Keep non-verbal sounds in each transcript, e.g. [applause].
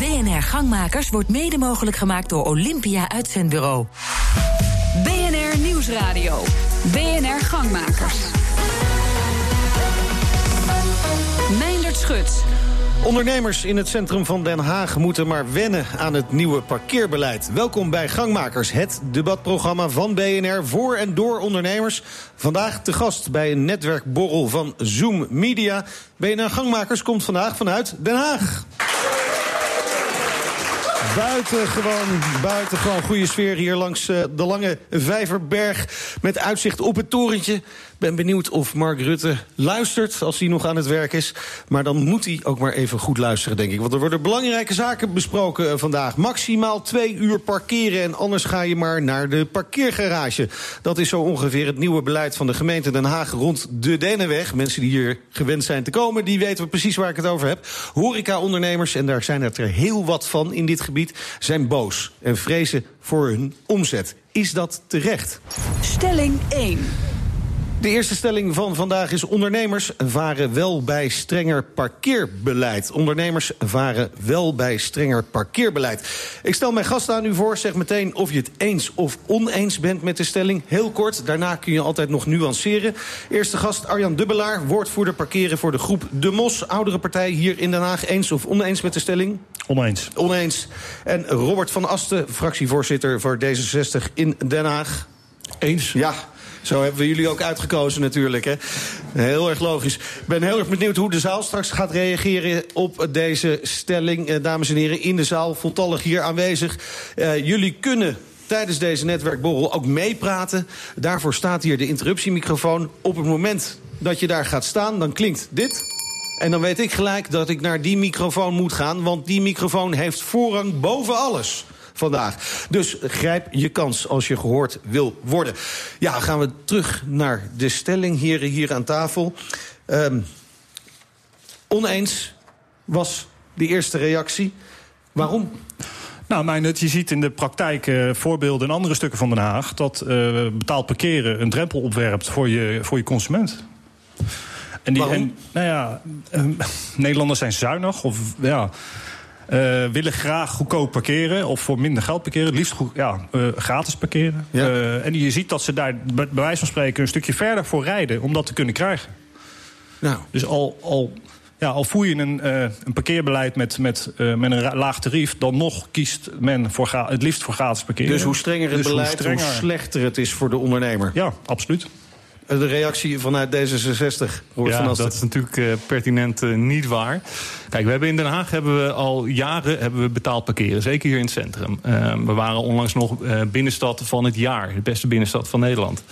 BNR Gangmakers wordt mede mogelijk gemaakt door Olympia Uitzendbureau. BNR Nieuwsradio. BNR Gangmakers. Meindert Schut. Ondernemers in het centrum van Den Haag moeten maar wennen aan het nieuwe parkeerbeleid. Welkom bij Gangmakers, het debatprogramma van BNR voor en door ondernemers. Vandaag te gast bij een netwerkborrel van Zoom Media. BNR Gangmakers komt vandaag vanuit Den Haag. Buitengewoon, buitengewoon goede sfeer hier langs uh, de lange Vijverberg. Met uitzicht op het torentje. Ben benieuwd of Mark Rutte luistert als hij nog aan het werk is. Maar dan moet hij ook maar even goed luisteren, denk ik. Want er worden belangrijke zaken besproken uh, vandaag. Maximaal twee uur parkeren en anders ga je maar naar de parkeergarage. Dat is zo ongeveer het nieuwe beleid van de gemeente Den Haag rond de Dennenweg. Mensen die hier gewend zijn te komen, die weten precies waar ik het over heb. Horeca-ondernemers, en daar zijn er heel wat van in dit gebied, zijn boos en vrezen voor hun omzet. Is dat terecht? Stelling 1. De eerste stelling van vandaag is: ondernemers varen wel bij strenger parkeerbeleid. Ondernemers varen wel bij strenger parkeerbeleid. Ik stel mijn gast aan u voor. Zeg meteen of je het eens of oneens bent met de stelling. Heel kort, daarna kun je altijd nog nuanceren. Eerste gast Arjan Dubbelaar, woordvoerder parkeren voor de groep De Mos. Oudere partij hier in Den Haag. Eens of oneens met de stelling? Oneens. Oneens. En Robert van Asten, fractievoorzitter voor D66 in Den Haag. Eens. Ja. Zo hebben we jullie ook uitgekozen natuurlijk. Hè? Heel erg logisch. Ik ben heel erg benieuwd hoe de zaal straks gaat reageren op deze stelling. Eh, dames en heren, in de zaal, voltallig hier aanwezig. Uh, jullie kunnen tijdens deze netwerkborrel ook meepraten. Daarvoor staat hier de interruptiemicrofoon. Op het moment dat je daar gaat staan, dan klinkt dit. En dan weet ik gelijk dat ik naar die microfoon moet gaan... want die microfoon heeft voorrang boven alles vandaag. Dus grijp je kans als je gehoord wil worden. Ja, gaan we terug naar de stelling, heren, hier aan tafel. Um, oneens was de eerste reactie. Waarom? Nou, mijn, je ziet in de praktijk uh, voorbeelden in andere stukken van Den Haag... dat uh, betaald parkeren een drempel opwerpt voor je, voor je consument. En die, en, nou ja, uh, [laughs] Nederlanders zijn zuinig of ja... Uh, willen graag goedkoop parkeren of voor minder geld parkeren. Het liefst goed, ja, uh, gratis parkeren. Ja. Uh, en je ziet dat ze daar bij wijze van spreken een stukje verder voor rijden om dat te kunnen krijgen. Nou. Dus al, al, ja, al voer je een, een parkeerbeleid met, met, met een laag tarief, dan nog kiest men voor het liefst voor gratis parkeren. Dus hoe strenger het dus beleid, hoe, strenger... hoe slechter het is voor de ondernemer. Ja, absoluut de reactie vanuit D66, Robert ja, dat is natuurlijk uh, pertinent uh, niet waar. Kijk, we hebben in Den Haag hebben we al jaren hebben we betaald parkeren. Zeker hier in het centrum. Uh, we waren onlangs nog binnenstad van het jaar. De beste binnenstad van Nederland.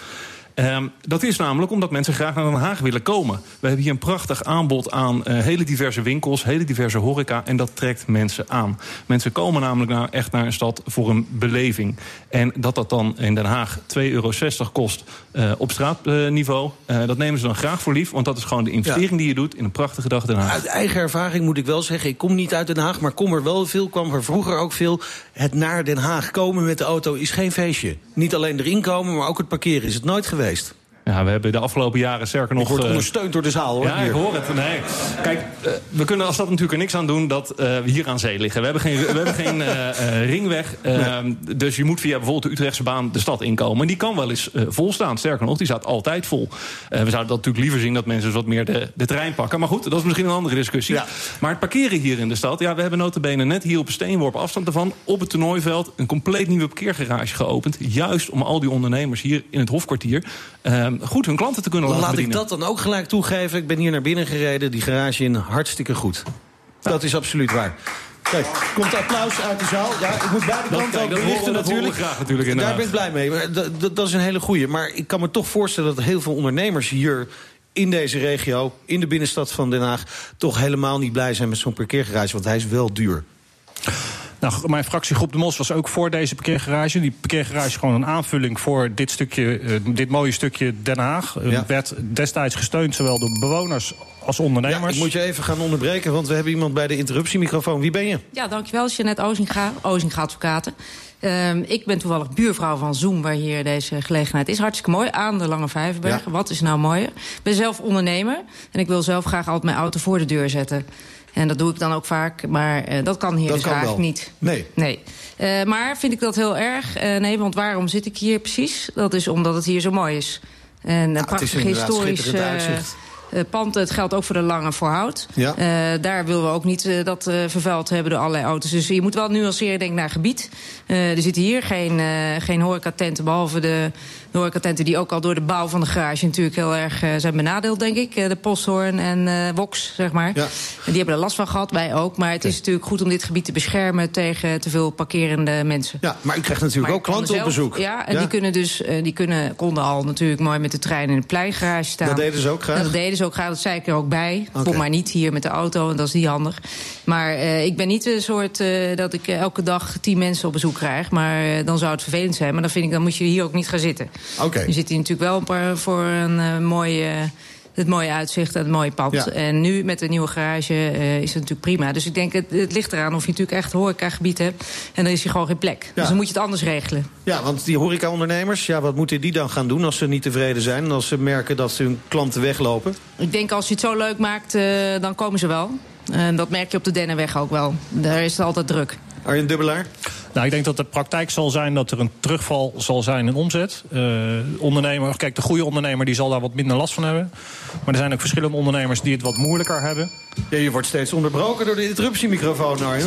Um, dat is namelijk omdat mensen graag naar Den Haag willen komen. We hebben hier een prachtig aanbod aan uh, hele diverse winkels, hele diverse horeca. En dat trekt mensen aan. Mensen komen namelijk naar, echt naar een stad voor een beleving. En dat dat dan in Den Haag 2,60 euro kost uh, op straatniveau... Uh, dat nemen ze dan graag voor lief. Want dat is gewoon de investering ja. die je doet in een prachtige dag Den Haag. Uit eigen ervaring moet ik wel zeggen, ik kom niet uit Den Haag... maar kom er wel veel, kwam er vroeger ook veel. Het naar Den Haag komen met de auto is geen feestje. Niet alleen erin komen, maar ook het parkeren is het nooit geweest geweest. Ja, we hebben de afgelopen jaren sterker nog... Ik word ondersteund door de zaal, hoor. Ja, hier. ik hoor het. Nee. Kijk, uh, we kunnen als dat natuurlijk er niks aan doen... dat uh, we hier aan zee liggen. We hebben geen, we hebben geen [laughs] ringweg. Nee. Dus je moet via bijvoorbeeld de Utrechtse baan de stad inkomen. En die kan wel eens vol staan. Sterker nog, die staat altijd vol. we zouden dat natuurlijk liever zien dat mensen wat meer de, de trein pakken. Maar goed, dat is misschien een andere discussie. Ja. Maar het parkeren hier in de stad... Ja, we hebben notabene net hier op een steenworp afstand ervan... op het toernooiveld een compleet nieuwe parkeergarage geopend. Juist om al die ondernemers hier in het Hofkwartier... goed hun klanten te kunnen laten Laat bedienen. ik dat dan ook gelijk toegeven. Ik ben hier naar binnen gereden, die garage in hartstikke goed. Ja. Dat is absoluut waar. Kijk, komt applaus uit de zaal. Ja, ik moet beide kanten ook belichten natuurlijk. Graag natuurlijk Daar ben ik blij mee. Dat, dat is een hele goeie. Maar ik kan me toch voorstellen dat heel veel ondernemers hier in deze regio, in de binnenstad van Den Haag, toch helemaal niet blij zijn met zo'n parkeergarage, want hij is wel duur. Nou, mijn fractiegroep De Mos was ook voor deze parkeergarage. Die parkeergarage is gewoon een aanvulling voor dit, stukje, uh, dit mooie stukje Den Haag. Ja. werd destijds gesteund zowel door bewoners als ondernemers. Ja, ik moet je even gaan onderbreken, want we hebben iemand bij de interruptiemicrofoon. Wie ben je? Ja, dankjewel. Jeanette Ozinga, Ozinga Advocaten. Uh, ik ben toevallig buurvrouw van Zoom, waar hier deze gelegenheid is. Hartstikke mooi, aan de Lange Vijverberg. Ja. Wat is nou mooier? Ik ben zelf ondernemer en ik wil zelf graag altijd mijn auto voor de deur zetten. En dat doe ik dan ook vaak, maar uh, dat kan hier dat dus kan eigenlijk wel. niet. Nee. Nee. Uh, maar vind ik dat heel erg? Uh, nee, want waarom zit ik hier precies? Dat is omdat het hier zo mooi is. En een Nou, het is prachtig historisch uh, pand. Het geldt ook voor de Lange Voorhout. Ja. Uh, daar willen we ook niet uh, dat vervuild hebben door allerlei auto's. Dus je moet wel nuanceren denk ik, naar gebied. Er zitten hier geen, geen horecatenten, behalve de, de horecatenten... die ook al door de bouw van de garage natuurlijk heel erg uh, zijn benadeeld, denk ik. Uh, de Posthoorn en uh, Wox, zeg maar. Ja. En die hebben er last van gehad, wij ook. Maar het is natuurlijk goed om dit gebied te beschermen... tegen te veel parkerende mensen. Ja, maar u krijgt natuurlijk Maar ook klanten zelf, op bezoek. Ja, en die kunnen dus die kunnen, konden al natuurlijk mooi met de trein in de pleingarage staan. Dat deden ze ook graag? Dat deden ze ook graag, dat zei ik er ook bij. Oké. Kom maar niet hier met de auto, want dat is niet handig. Maar uh, ik ben niet een soort uh, dat ik elke dag tien mensen op bezoek krijg. Maar uh, dan zou het vervelend zijn. Maar dan vind ik, dan moet je hier ook niet gaan zitten. Oké. Je zit hier natuurlijk wel een paar, voor een uh, mooie... het mooie uitzicht en het mooie pand. Ja. En nu met de nieuwe garage uh, is het natuurlijk prima. Dus ik denk, het, het ligt eraan of je natuurlijk echt horecagebied hebt. En dan is hier gewoon geen plek. Ja. Dus dan moet je het anders regelen. Ja, want die horecaondernemers, ja, wat moeten die dan gaan doen als ze niet tevreden zijn... en als ze merken dat hun klanten weglopen? Ik denk als je het zo leuk maakt, uh, dan komen ze wel. En dat merk je op de Dennenweg ook wel. Daar is het altijd druk. Arjen Dubbelaar? Nou, ik denk dat de praktijk zal zijn dat er een terugval zal zijn in omzet. Uh, ondernemer, kijk, de goede ondernemer die zal daar wat minder last van hebben. Maar er zijn ook verschillende ondernemers die het wat moeilijker hebben. Ja, je wordt steeds onderbroken door de interruptiemicrofoon, Arjen.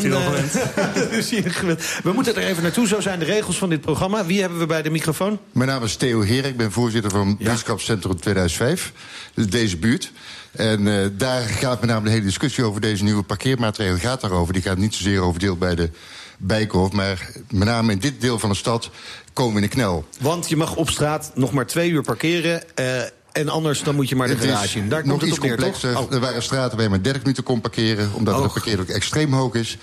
Is Uh, [laughs] we moeten er even naartoe, zo zijn de regels van dit programma. Wie hebben we bij de microfoon? Mijn naam is Theo Heer, ik ben voorzitter van ja. Buurtschapscentrum 2005. Dus deze buurt. En uh, daar gaat met name de hele discussie over deze nieuwe parkeermaatregel gaat daarover. Die gaat niet zozeer over deel bij de Bijkorf, maar met name in dit deel van de stad komen we in de knel. Want je mag op straat nog maar twee uur parkeren. Uh, en anders dan moet je maar de het garage in. Daar nog het iets neer, complexer. Oh. Er waren straten waar je maar 30 minuten kon parkeren, omdat Oh. de parkeer ook extreem hoog is.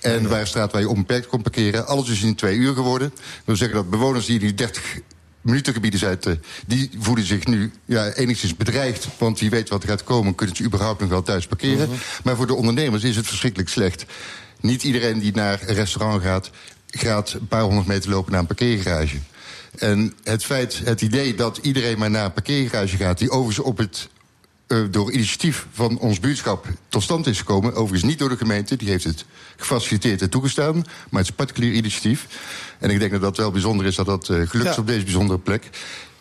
En er waren straten waar je onbeperkt kon parkeren. Alles is in twee uur geworden. Dat wil zeggen dat bewoners die die 30 minutengebieden zitten, die voelen zich nu ja, enigszins bedreigd. Want wie weet wat er gaat komen, kunnen ze überhaupt nog wel thuis parkeren. Mhm. Maar voor de ondernemers is het verschrikkelijk slecht. Niet iedereen die naar een restaurant gaat, gaat een paar honderd meter lopen naar een parkeergarage. En het feit, het idee dat iedereen maar naar een parkeergarage gaat, die overigens op het uh, door initiatief van ons buurtschap tot stand is gekomen. Overigens niet door de gemeente, die heeft het gefaciliteerd en toegestaan. Maar het is een particulier initiatief. En ik denk dat dat wel bijzonder is dat dat uh, gelukt ja. is op deze bijzondere plek.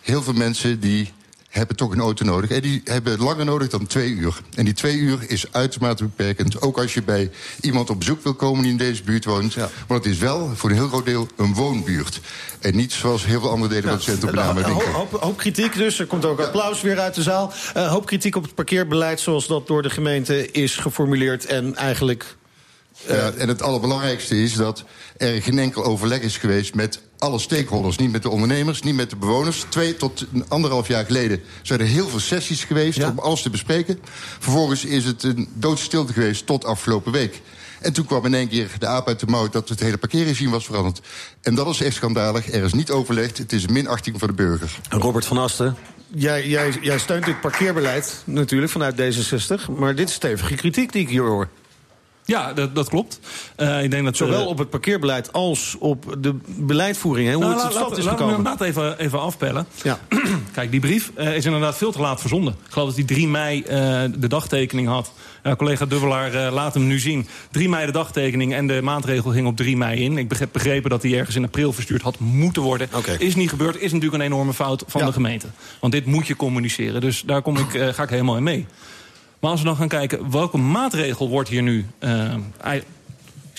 Heel veel mensen die hebben toch een auto nodig. En die hebben langer nodig dan twee uur. En die twee uur is uitermate beperkend. Ook als je bij iemand op bezoek wil komen die in deze buurt woont. Ja. Want het is wel voor een heel groot deel een woonbuurt. En niet zoals heel veel andere delen van het centrum name hoop, winkel. hoop, hoop, kritiek dus. Er komt ook applaus weer uit de zaal. Uh, hoop kritiek op het parkeerbeleid zoals dat door de gemeente is geformuleerd. En eigenlijk... Ja, en het allerbelangrijkste is dat er geen enkel overleg is geweest met alle stakeholders. Niet met de ondernemers, niet met de bewoners. Twee tot een anderhalf jaar geleden zijn er heel veel sessies geweest ja. om alles te bespreken. Vervolgens is het een doodstilte geweest tot afgelopen week. En toen kwam in één keer de aap uit de mouw dat het hele parkeerregime was veranderd. En dat is echt schandalig. Er is niet overlegd. Het is een minachting van de burger. Robert van Asten, jij, jij, jij steunt dit parkeerbeleid natuurlijk vanuit D66. Maar dit is stevige kritiek die ik hier hoor. Ja, dat, dat klopt. Uh, ik denk dat Zowel uh, op het parkeerbeleid als op de beleidvoering. Hè, hoe nou, het tot stand is laat gekomen. Laten we inderdaad even, even afpellen. Ja. [clears throat] Kijk, die brief uh, is inderdaad veel te laat verzonden. Ik geloof dat hij 3 mei de dagtekening had. collega Dubbelaar laat hem nu zien. 3 mei de dagtekening en de maatregel ging op 3 mei in. Ik heb begrepen dat hij ergens in april verstuurd had moeten worden. Okay. Is niet gebeurd. Is natuurlijk een enorme fout van Ja. de gemeente. Want dit moet je communiceren. Dus daar kom ik, ga ik helemaal in mee. Maar als we dan gaan kijken, welke maatregel wordt hier nu...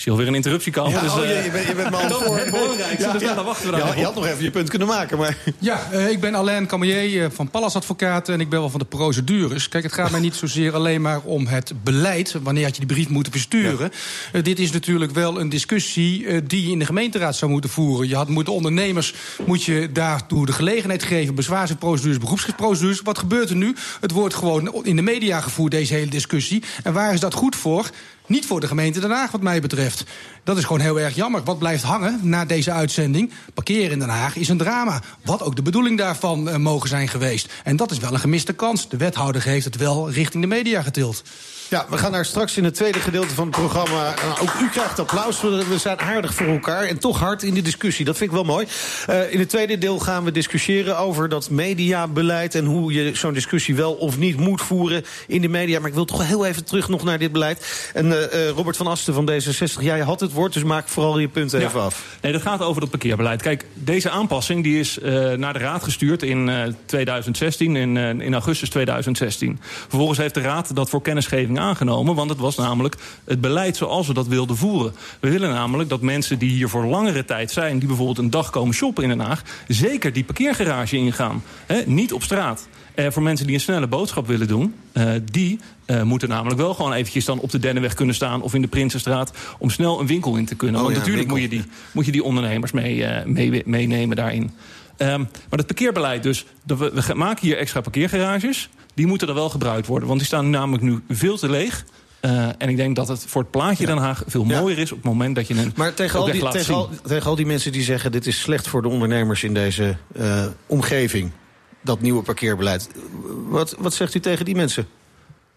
Zie alweer een interruptie komen. Ja, dus, oh, uh, je, je bent, je bent me al [laughs] dat voor. is het belangrijkste, Ja, dus ja. wachten we je had nog even je punt kunnen maken, maar... Ja, uh, ik ben Alain Camillier uh, van Pallas Advocaten en ik ben wel van de procedures. Kijk, het gaat mij niet zozeer alleen maar om het beleid. Wanneer had je die brief moeten versturen? Ja. Uh, dit is natuurlijk wel een discussie die je in de gemeenteraad zou moeten voeren. Je had moet de ondernemers moet je daartoe de gelegenheid geven. Bezwaarsprocedures, beroepsprocedures. Wat gebeurt er nu? Het wordt gewoon in de media gevoerd, deze hele discussie. En waar is dat goed voor? Niet voor de gemeente Den Haag, wat mij betreft. Dat is gewoon heel erg jammer. Wat blijft hangen na deze uitzending? Parkeren in Den Haag is een drama. Wat ook de bedoeling daarvan uh, mogen zijn geweest. En dat is wel een gemiste kans. De wethouder heeft het wel richting de media getild. Ja, we gaan naar straks in het tweede gedeelte van het programma. Nou, ook u krijgt applaus. We zijn aardig voor elkaar en toch hard in de discussie. Dat vind ik wel mooi. Uh, in het tweede deel gaan we discussiëren over dat mediabeleid... en hoe je zo'n discussie wel of niet moet voeren in de media. Maar ik wil toch heel even terug nog naar dit beleid. En uh, Robert van Asten van D66, jij had het woord... dus maak vooral je punten ja. even af. Nee, dat gaat over het parkeerbeleid. Kijk, deze aanpassing die is naar de Raad gestuurd in 2016, in, in augustus 2016. Vervolgens heeft de Raad dat voor kennisgeving aangenomen. Want het was namelijk het beleid zoals we dat wilden voeren. We willen namelijk dat mensen die hier voor langere tijd zijn... die bijvoorbeeld een dag komen shoppen in Den Haag... zeker die parkeergarage ingaan. He, niet op straat. Uh, voor mensen die een snelle boodschap willen doen... Uh, die uh, moeten namelijk wel gewoon eventjes dan op de Dennenweg kunnen staan... of in de Prinsenstraat om snel een winkel in te kunnen. Oh, Want ja, natuurlijk moet je, die, moet je die ondernemers mee, mee, meenemen daarin. Um, maar het parkeerbeleid dus... We, we maken hier extra parkeergarages... die moeten er wel gebruikt worden. Want die staan namelijk nu veel te leeg... Uh, en ik denk dat het voor het plaatje Den Haag veel mooier is... op het moment dat je een Maar tegen al, die, tegen, al, tegen al die mensen die zeggen... dit is slecht voor de ondernemers in deze uh, omgeving... dat nieuwe parkeerbeleid. Wat, wat zegt u tegen die mensen?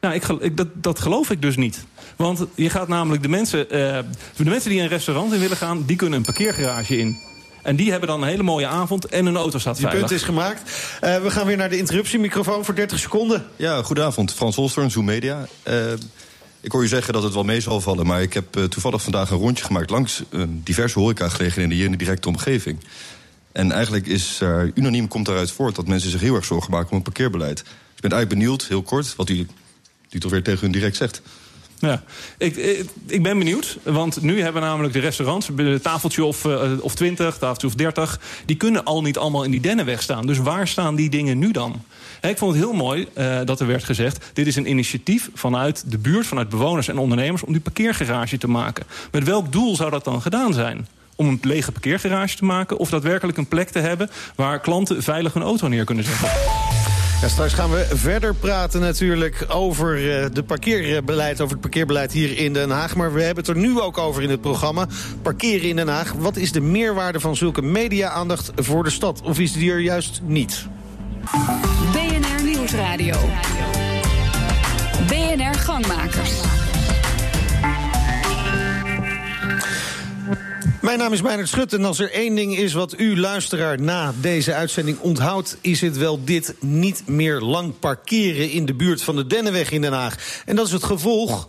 Nou, ik, ik, dat, dat geloof ik dus niet. Want je gaat namelijk de mensen... Uh, de mensen die een restaurant in willen gaan... die kunnen een parkeergarage in. En die hebben dan een hele mooie avond en hun auto staat Die veilig. punt is gemaakt. Uh, we gaan weer naar de interruptiemicrofoon voor 30 seconden. Ja, goedenavond. Frans Holstorn, Zoom Media. Uh, ik hoor u zeggen dat het wel mee zal vallen... maar ik heb uh, toevallig vandaag een rondje gemaakt... langs uh, diverse horecagelegenheden hier in de directe omgeving. En eigenlijk is er unaniem komt daaruit voort... dat mensen zich heel erg zorgen maken om het parkeerbeleid. Dus ik ben eigenlijk benieuwd, heel kort, wat u, u toch weer tegen hun direct zegt. Ja, ik, ik, ik, ben benieuwd. Want nu hebben namelijk de restaurants, een tafeltje of, uh, of 20, tafeltje of 30... die kunnen al niet allemaal in die dennenweg staan. Dus waar staan die dingen nu dan? Ik vond het heel mooi dat er werd gezegd... dit is een initiatief vanuit de buurt, vanuit bewoners en ondernemers... om die parkeergarage te maken. Met welk doel zou dat dan gedaan zijn? om een lege parkeergarage te maken... of daadwerkelijk een plek te hebben waar klanten veilig hun auto neer kunnen zetten? Straks gaan we verder praten natuurlijk over uh, de parkeerbeleid, over het parkeerbeleid hier in Den Haag. Maar we hebben het er nu ook over in het programma. Parkeren in Den Haag. Wat is de meerwaarde van zulke media-aandacht voor de stad? Of is die er juist niet? BNR Nieuwsradio. BNR Gangmakers. Mijn naam is Meijnerd Schut en als er één ding is wat u luisteraar na deze uitzending onthoudt... is het wel dit niet meer lang parkeren in de buurt van de Dennenweg in Den Haag. En dat is het gevolg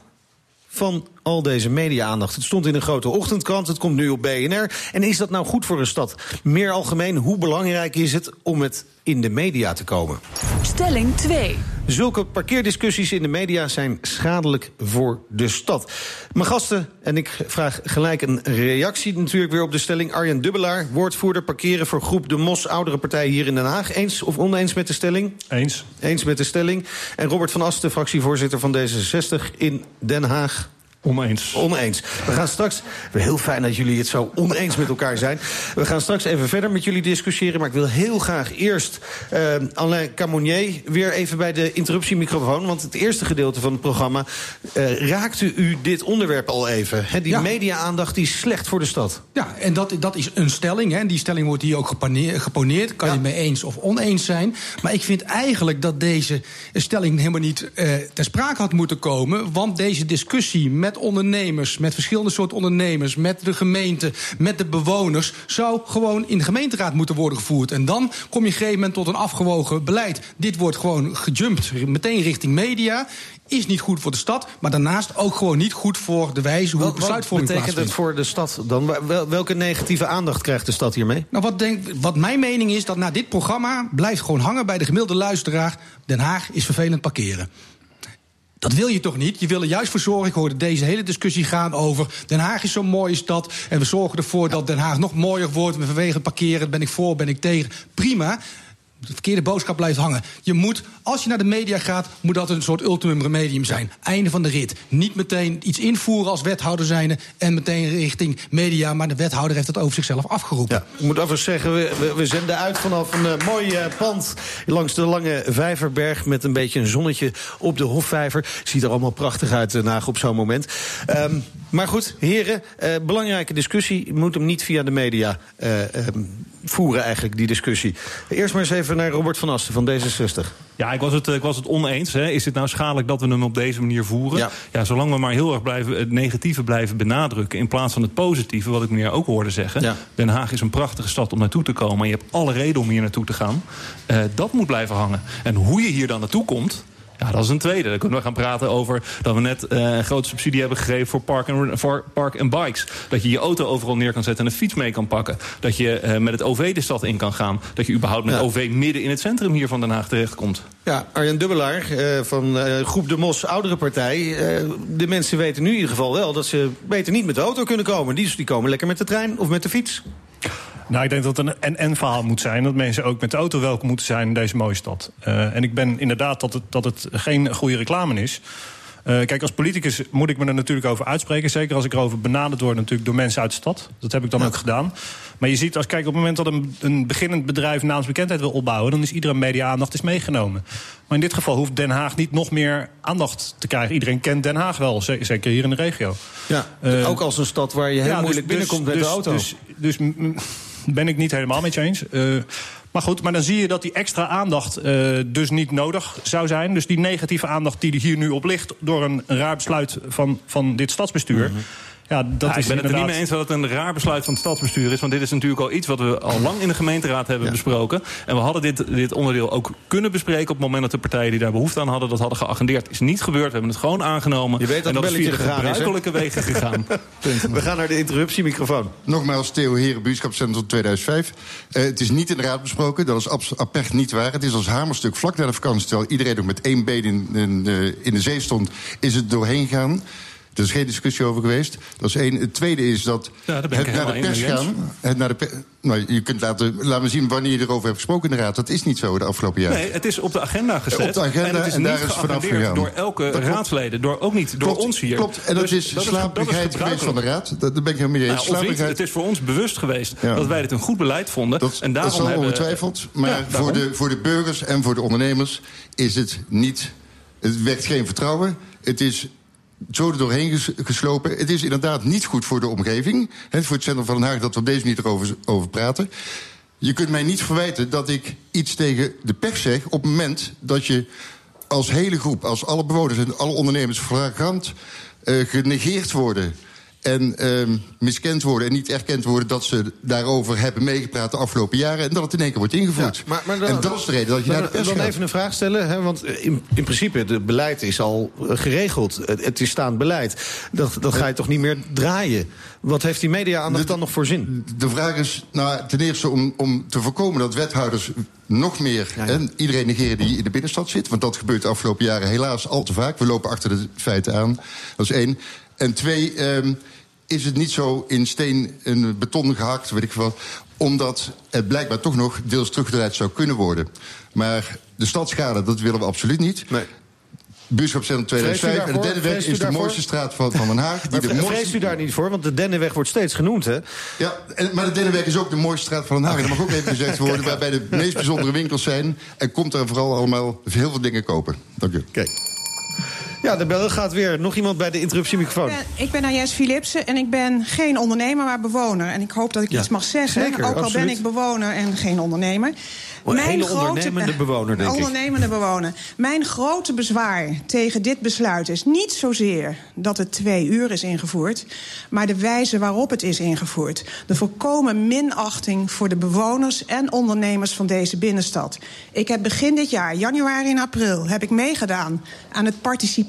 van al deze media-aandacht. Het stond in een grote ochtendkrant, het komt nu op BNR. En is dat nou goed voor een stad? Meer algemeen, hoe belangrijk is het om het in de media te komen? Stelling 2. Zulke parkeerdiscussies in de media zijn schadelijk voor de stad. Mijn gasten, en ik vraag gelijk een reactie natuurlijk weer op de stelling. Arjen Dubbelaar, woordvoerder parkeren voor groep De Mos, oudere partij hier in Den Haag. Eens of oneens met de stelling? Eens. Eens met de stelling. En Robert van Asten, fractievoorzitter van D66 in Den Haag. Oneens. Oneens. We gaan straks. Heel fijn dat jullie het zo oneens met elkaar zijn. We gaan straks even verder met jullie discussiëren. Maar ik wil heel graag eerst uh, Alain Camonier weer even bij de interruptiemicrofoon. Want het eerste gedeelte van het programma uh, raakte u dit onderwerp al even. He, die ja. media-aandacht die is slecht voor de stad. Ja, en dat, dat is een stelling. Hè. Die stelling wordt hier ook geponeerd. Kan ja. je het mee eens of oneens zijn. Maar ik vind eigenlijk dat deze stelling helemaal niet uh, ter sprake had moeten komen. Want deze discussie met met ondernemers, met verschillende soorten ondernemers, met de gemeente, met de bewoners, zou gewoon in de gemeenteraad moeten worden gevoerd. En dan kom je op een gegeven moment tot een afgewogen beleid. Dit wordt gewoon gejumpt, meteen richting media. Is niet goed voor de stad, maar daarnaast ook gewoon niet goed voor de wijze hoe besluitvorming Wat betekent het voor de stad dan? Welke negatieve aandacht krijgt de stad hiermee? Nou, wat, denk, wat mijn mening is, dat na dit programma blijft gewoon hangen bij de gemiddelde luisteraar. Den Haag is vervelend parkeren. Dat wil je toch niet? Je wil er juist voor zorgen. Ik hoorde deze hele discussie gaan over. Den Haag is zo'n mooie stad. En we zorgen ervoor dat Den Haag nog mooier wordt. Vanwege het parkeren ben ik voor, ben ik tegen. Prima. De verkeerde boodschap blijft hangen. Je moet, als je naar de media gaat, moet dat een soort ultimum remedium zijn. Einde van de rit. Niet meteen iets invoeren als wethouder zijnde en meteen richting media. Maar de wethouder heeft het over zichzelf afgeroepen. Ja, ik moet even zeggen, we, we, we zenden uit vanaf een uh, mooi uh, pand langs de lange Vijverberg met een beetje een zonnetje op de Hofvijver. Ziet er allemaal prachtig uit, Den Haag, op zo'n moment. Um, maar goed, heren, uh, belangrijke discussie. Moet hem niet via de media um, voeren, eigenlijk, die discussie. Eerst maar eens even naar Robert van Asten van D66. Ja, ik was het, ik was het oneens. Hè. Is het nou schadelijk dat we hem op deze manier voeren? Ja. ja, zolang we maar heel erg blijven, het negatieve blijven benadrukken... in plaats van het positieve, wat ik meneer ook hoorde zeggen. Ja. Den Haag is een prachtige stad om naartoe te komen... en je hebt alle reden om hier naartoe te gaan. Uh, dat moet blijven hangen. En hoe je hier dan naartoe komt... Ja, dat is een tweede. Dan kunnen we gaan praten over dat we net uh, een grote subsidie hebben gegeven voor park en, voor park en bikes. Dat je je auto overal neer kan zetten en een fiets mee kan pakken. Dat je uh, met het OV de stad in kan gaan. Dat je überhaupt met ja. OV midden in het centrum hier van Den Haag terechtkomt. Ja, Arjen Dubbelaar uh, van Groep de Mos, oudere partij. de mensen weten nu in ieder geval wel dat ze beter niet met de auto kunnen komen. Die, die komen lekker met de trein of met de fiets. Nou, ik denk dat het een en-en verhaal moet zijn. Dat mensen ook met de auto welkom moeten zijn in deze mooie stad. Uh, en ik ben inderdaad dat het, dat het geen goede reclame is. Uh, kijk, als politicus moet ik me er natuurlijk over uitspreken. Zeker als ik erover benaderd word natuurlijk door mensen uit de stad. Dat heb ik dan ja. ook gedaan. Maar je ziet, als kijk, op het moment dat een, een beginnend bedrijf naamsbekendheid wil opbouwen... dan is iedere media-aandacht is meegenomen. Maar in dit geval hoeft Den Haag niet nog meer aandacht te krijgen. Iedereen kent Den Haag wel, zeker hier in de regio. Ja, uh, ook als een stad waar je heel ja, moeilijk dus, binnenkomt dus, met de auto. Dus, dus, dus ben ik niet helemaal met je eens. Uh, maar goed, maar dan zie je dat die extra aandacht uh, dus niet nodig zou zijn. Dus die negatieve aandacht die er hier nu op ligt... door een raar besluit van, van dit stadsbestuur... -hmm. Ja, dat ja, is ik ben het er niet mee eens dat het een raar besluit van het stadsbestuur is. Want dit is natuurlijk al iets wat we al lang in de gemeenteraad hebben ja. besproken. En we hadden dit, dit onderdeel ook kunnen bespreken... op het moment dat de partijen die daar behoefte aan hadden... dat hadden geagendeerd. is niet gebeurd. We hebben het gewoon aangenomen. Je weet dat en dat is via de gebruikelijke wegen [laughs] gegaan. we gaan naar de interruptiemicrofoon. Nogmaals, Theo Heren, buurschapscentrum 2005. Uh, het is niet in de raad besproken. Dat is apert niet waar. Het is als hamerstuk vlak na de vakantie... terwijl iedereen nog met één been in, in, uh, in de zee stond... is het doorheen gaan... Er is geen discussie over geweest. Dat is één. Het tweede is dat ja, het naar de pers gaan. Het naar de nou, je kunt laten, laten zien wanneer je erover hebt gesproken in de Raad. Dat is niet zo de afgelopen jaren. Nee, het is op de agenda gezet. Op de agenda en, het is en daar is vanaf gegaan. door elke dat raadsleden. Door, ook niet door ons hier. Klopt, en dat dus, is slaperigheid geweest van de Raad. Dat, daar ben ik helemaal mee eens. Nou, het is voor ons bewust geweest ja. dat wij dit een goed beleid vonden. Dat, en daarom dat is hebben, ongetwijfeld. Maar ja, voor, de, voor de burgers en voor de ondernemers is het niet... Het wekt geen vertrouwen. Het is zo er doorheen geslopen. Het is inderdaad niet goed voor de omgeving. He, voor het centrum van Den Haag dat we op deze manier erover over praten. Je kunt mij niet verwijten dat ik iets tegen de pers zeg... op het moment dat je als hele groep, als alle bewoners en alle ondernemers... flagrant uh, genegeerd worden en um, miskend worden en niet erkend worden... dat ze daarover hebben meegepraat de afgelopen jaren... en dat het in één keer wordt ingevoerd. Ja, maar, maar dan, en dat is de reden dat je naar de pers Dan gaat. even een vraag stellen, hè, want in, in principe... het beleid is al geregeld, het, het is staand beleid. Dat, dat ga je toch niet meer draaien? Wat heeft die media-aandacht dan nog voor zin? De vraag is nou, ten eerste om, om te voorkomen dat wethouders nog meer ja, ja. Hè, iedereen negeren die in de binnenstad zit. Want dat gebeurt de afgelopen jaren helaas al te vaak. We lopen achter de feiten aan. Dat is één. En twee, um, is het niet zo in steen en beton gehakt, weet ik wat, omdat het blijkbaar toch nog deels teruggedraaid zou kunnen worden. Maar de stadschade, dat willen we absoluut niet. Nee. Buurschapscentrum 2005. En de Dennenweg is de daarvoor? mooiste straat van, van Den Haag. Die maar vreest u daar niet voor? Want de Dennenweg wordt steeds genoemd, hè? Ja, en, maar de Dennenweg is ook de mooiste straat van Den Haag. En dat mag ook even gezegd worden, [laughs] waarbij de meest bijzondere winkels zijn. En komt er vooral allemaal heel veel dingen kopen. Dank u. Oké. Ja, de bel gaat weer. Nog iemand bij de interruptiemicrofoon. Ik ben, ik ben Agnes Philipsen en ik ben geen ondernemer, maar bewoner. En ik hoop dat ik ja. iets mag zeggen. Zeker, ook al absoluut. ben ik bewoner en geen ondernemer. Een hele grote, ondernemende bewoner, denk ondernemende ik. bewoner. Mijn grote bezwaar tegen dit besluit is niet zozeer dat het twee uur is ingevoerd... maar de wijze waarop het is ingevoerd. De volkomen minachting voor de bewoners en ondernemers van deze binnenstad. Ik heb begin dit jaar, januari en april, heb ik meegedaan... aan het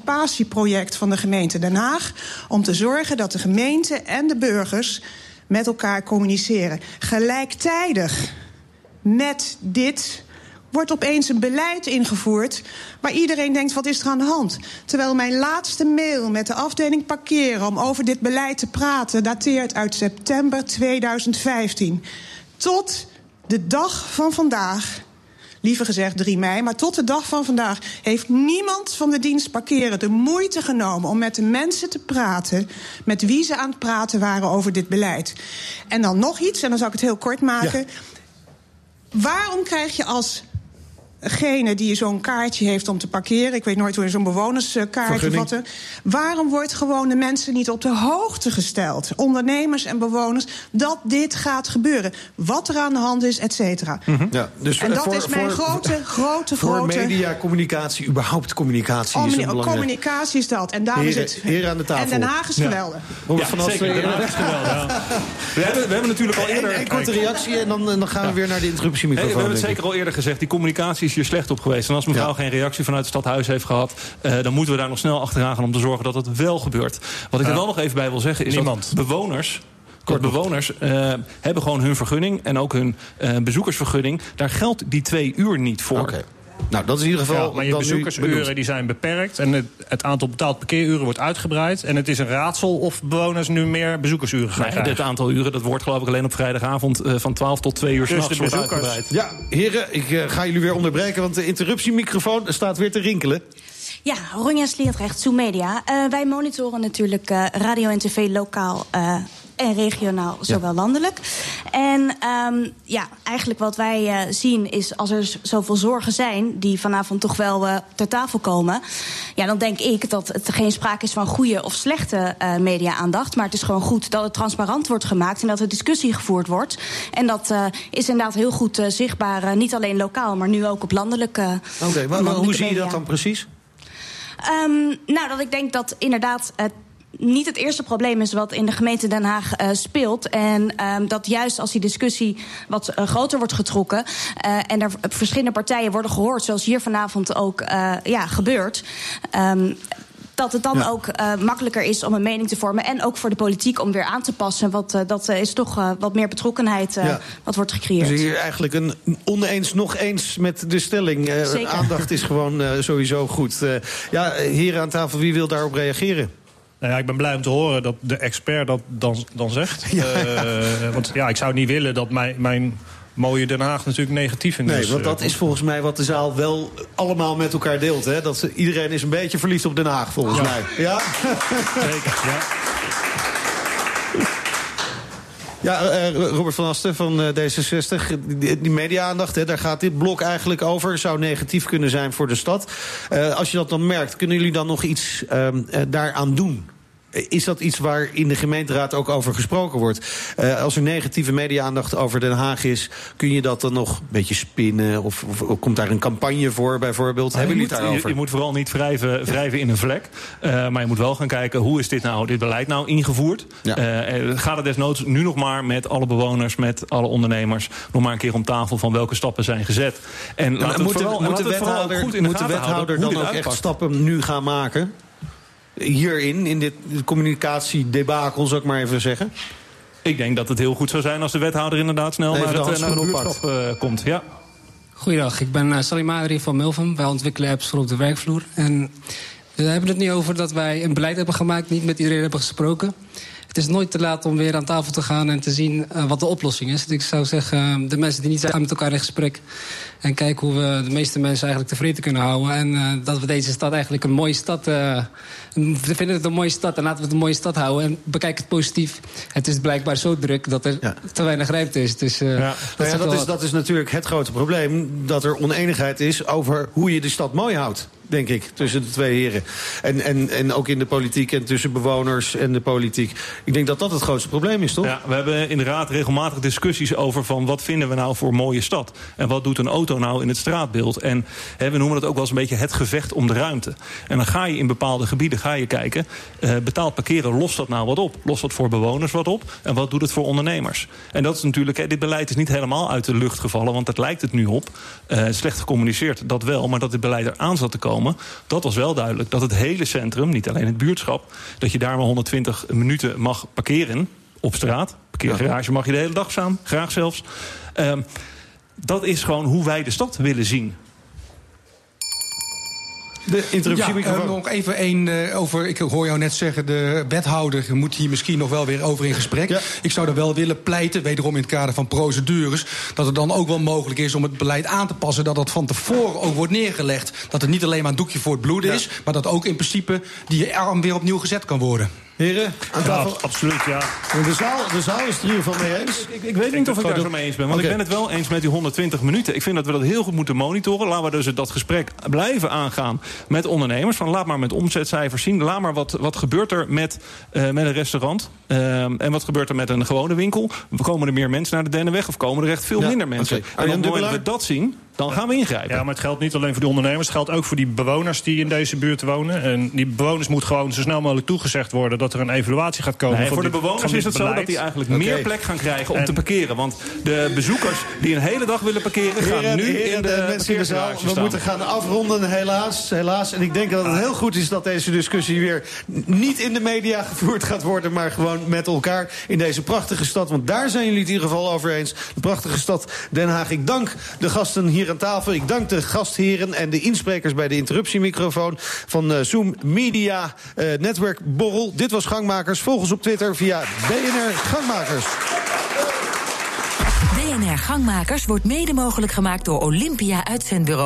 participatieproject van de gemeente Den Haag... om te zorgen dat de gemeente en de burgers met elkaar communiceren. Gelijktijdig met dit wordt opeens een beleid ingevoerd waar iedereen denkt, wat is er aan de hand? Terwijl mijn laatste mail met de afdeling parkeren om over dit beleid te praten dateert uit september 2015. Tot de dag van vandaag liever gezegd 3 mei. Maar tot de dag van vandaag heeft niemand van de dienst parkeren de moeite genomen om met de mensen te praten. met wie ze aan het praten waren over dit beleid. En dan nog iets, en dan zal ik het heel kort maken. Waarom krijg je als degene die zo'n kaartje heeft om te parkeren... ik weet nooit hoe je zo'n bewonerskaart of Vergunning. wat... er- waarom wordt gewoon de mensen niet op de hoogte gesteld... ondernemers en bewoners, dat dit gaat gebeuren? Wat er aan de hand is, et cetera. Ja, dus en dat voor- is mijn voor- grote, grote, Voor grote... media, communicatie, überhaupt communicatie Oh, is meneer, belangrijk... communicatie is dat. En daar is het. heren aan de tafel. En Den Haag is Ja. geweldig. Robert van Asten, zeker. Den Haag is geweldig, ja. We hebben, we hebben natuurlijk al eerder... Een, een korte reactie en dan, dan gaan we Ja. weer naar de Hey, interruptiemicrofoon. we hebben het zeker al eerder gezegd. Die communicatie is hier slecht op geweest. En als mevrouw Ja. geen reactie vanuit het stadhuis heeft gehad... eh, dan moeten we daar nog snel achteraan gaan om te zorgen dat het wel gebeurt. Wat ik er wel nog even bij wil zeggen is Niemand. dat bewoners... Dat bewoners eh, hebben gewoon hun vergunning en ook hun eh, bezoekersvergunning. Daar geldt die twee uur niet voor. Nou, dat is in ieder geval Ja, maar je bezoekersuren die zijn beperkt en het, het aantal betaald parkeeruren wordt uitgebreid. En het is een raadsel of bewoners nu meer bezoekersuren gaan Nee, krijgen. dit aantal uren, dat wordt geloof ik alleen op vrijdagavond eh, van 12 tot 2 uur Dus s'nachts bezoekers- uitgebreid. Ja, heren, ik eh, ga jullie weer onderbreken, want de interruptiemicrofoon staat weer te rinkelen. Ja, Ronja Sliedrecht, Zoom Media. Eh, wij monitoren natuurlijk eh, radio en tv lokaal eh, en regionaal, zowel landelijk. En ehm, ja, eigenlijk wat wij eh, zien is als er zoveel zorgen zijn... die vanavond toch wel eh, ter tafel komen... ja, dan denk ik dat het geen sprake is van goede of slechte eh, media-aandacht... maar het is gewoon goed dat het transparant wordt gemaakt... en dat er discussie gevoerd wordt. En dat is inderdaad heel goed zichtbaar, niet alleen lokaal... maar nu ook op landelijke Oké, maar, hoe zie je dat dan precies? Ehm, nou, dat ik denk dat inderdaad het niet het eerste probleem is wat in de gemeente Den Haag eh, speelt. En ehm, dat juist als die discussie wat eh, groter wordt getrokken... eh, en er verschillende partijen worden gehoord, zoals hier vanavond ook ja, gebeurt... ehm, dat het dan Ja. ook makkelijker is om een mening te vormen. En ook voor de politiek om weer aan te passen. Want dat is toch wat meer betrokkenheid Ja. wat wordt gecreëerd. Dus hier eigenlijk een oneens nog eens met de stelling. Aandacht is gewoon sowieso goed. Ja, heren aan tafel, wie wil daarop reageren? Nou ja, ik ben blij om te horen dat de expert dat dan, dan zegt. Eh, want ja, ik zou niet willen dat mijn, mijn mooie Den Haag natuurlijk negatief in Nee, is. want eh, dat is volgens mij wat de zaal wel allemaal met elkaar deelt. Hè? Dat ze- iedereen is een beetje verliefd op Den Haag, volgens Ja. mij. Ja? Zeker, ja. Ja, eh, Robert van Asten van eh, D66. Die, media-aandacht, daar gaat dit blok eigenlijk over. Zou negatief kunnen zijn voor de stad. Eh, als je dat dan merkt, kunnen jullie dan nog iets ehm, eh, daaraan doen? Is dat iets waar in de gemeenteraad ook over gesproken wordt? Eh, als er negatieve media-aandacht over Den Haag is... kun je dat dan nog een beetje spinnen? Of, of komt daar een campagne voor bijvoorbeeld? je, Hebben moet, jullie het je, daarover? je moet vooral niet wrijven, wrijven in een vlek. Eh, maar je moet wel gaan kijken hoe is dit, nou, dit beleid nou ingevoerd. Ja. Eh, ga er desnoods nu nog maar met alle bewoners, met alle ondernemers... nog maar een keer om tafel van welke stappen zijn gezet. En laat het moet de- vooral, moet de het vooral wethouder, goed in de moet de wethouder dan ook echt stappen nu gaan maken? Hierin, in dit communicatiedebakel, zou ik maar even zeggen? Ik denk dat het heel goed zou zijn als de wethouder inderdaad snel Even naar de het, eh, naar het handschoen buurtschap eh, komt. Ja. Goeiedag, ik ben uh, Salim Adrie van Milvam. Wij ontwikkelen apps voor op de werkvloer. En we hebben het nu over dat wij een beleid hebben gemaakt, niet met iedereen hebben gesproken. Het is nooit te laat om weer aan tafel te gaan en te zien uh, wat de oplossing is. Dus ik zou zeggen, uh, de mensen die niet zijn, gaan met elkaar in gesprek. En kijken hoe we de meeste mensen eigenlijk tevreden kunnen houden. En uh, dat we deze stad eigenlijk een mooie stad... Uh, we vinden het een mooie stad en laten we het een mooie stad houden. En bekijk het positief. Het is blijkbaar zo druk dat er ja. te weinig ruimte is. Dus, uh, ja. Dat, nou ja, dat, is, dat is natuurlijk het grote probleem. Dat er oneenigheid is over hoe je de stad mooi houdt denk ik, tussen de twee heren. En, en, en ook in de politiek en tussen bewoners en de politiek. Ik denk dat dat het grootste probleem is, toch? Ja, we hebben in de raad regelmatig discussies over van wat vinden we nou voor mooie stad? En wat doet een auto nou in het straatbeeld? En hè, we noemen dat ook wel eens een beetje het gevecht om de ruimte. En dan ga je in bepaalde gebieden ga je kijken, uh, betaald parkeren, lost dat nou wat op? Lost dat voor bewoners wat op? En wat doet het voor ondernemers? En dat is natuurlijk, hè, dit beleid is niet helemaal uit de lucht gevallen, want dat lijkt het nu op. Uh, slecht gecommuniceerd, dat wel, maar dat dit beleid eraan zat te komen dat was wel duidelijk. Dat het hele centrum, niet alleen het buurtschap... dat je daar maar 120 minuten mag parkeren op straat. Parkeergarage mag je de hele dag staan, graag zelfs. Uh, dat is gewoon hoe wij de stad willen zien. De interruptiemicrofoon. Ja, uh, nog even één uh, over. Ik hoor jou net zeggen, de wethouder moet hier misschien nog wel weer over in gesprek. Ja. Ik zou er wel willen pleiten, wederom in het kader van procedures, dat het dan ook wel mogelijk is om het beleid aan te passen. Dat dat van tevoren ook wordt neergelegd. Dat het niet alleen maar een doekje voor het bloeden ja. is, maar dat ook in principe die arm weer opnieuw gezet kan worden. Heren, aan tafel. Ja, absoluut, ja. De zaal, de zaal is het er ieder geval mee eens. Ik, ik, ik weet niet of ik daar zo mee eens ben. Want okay. ik ben het wel eens met die 120 minuten. Ik vind dat we dat heel goed moeten monitoren. Laten we dus dat gesprek blijven aangaan met ondernemers. Van laat maar met omzetcijfers zien. Laat maar wat, wat gebeurt er met, uh, met een restaurant. Uh, en wat gebeurt er met een gewone winkel. Komen er meer mensen naar de Dennenweg? Of komen er echt veel ja, minder mensen? Okay. En dat we dat zien dan gaan we ingrijpen. Ja, maar het geldt niet alleen voor die ondernemers. Het geldt ook voor die bewoners die in deze buurt wonen. En die bewoners moet gewoon zo snel mogelijk toegezegd worden... dat er een evaluatie gaat komen. Nee, voor de bewoners is het beleid. zo dat die eigenlijk okay. meer plek gaan krijgen om en... te parkeren. Want de bezoekers die een hele dag willen parkeren... gaan heren, nu heren, in de, mensen in de zaal. We staan. moeten gaan afronden, helaas, helaas. En ik denk dat het heel goed is dat deze discussie weer... niet in de media gevoerd gaat worden... maar gewoon met elkaar in deze prachtige stad. Want daar zijn jullie het in ieder geval over eens. De prachtige stad Den Haag. Ik dank de gasten hier Ik dank de gastheren en de insprekers bij de interruptiemicrofoon van uh, Zoom Media uh, Netwerk Borrel. Dit was Gangmakers. Volg ons op Twitter via BNR Gangmakers. BNR Gangmakers wordt mede mogelijk gemaakt door Olympia Uitzendbureau.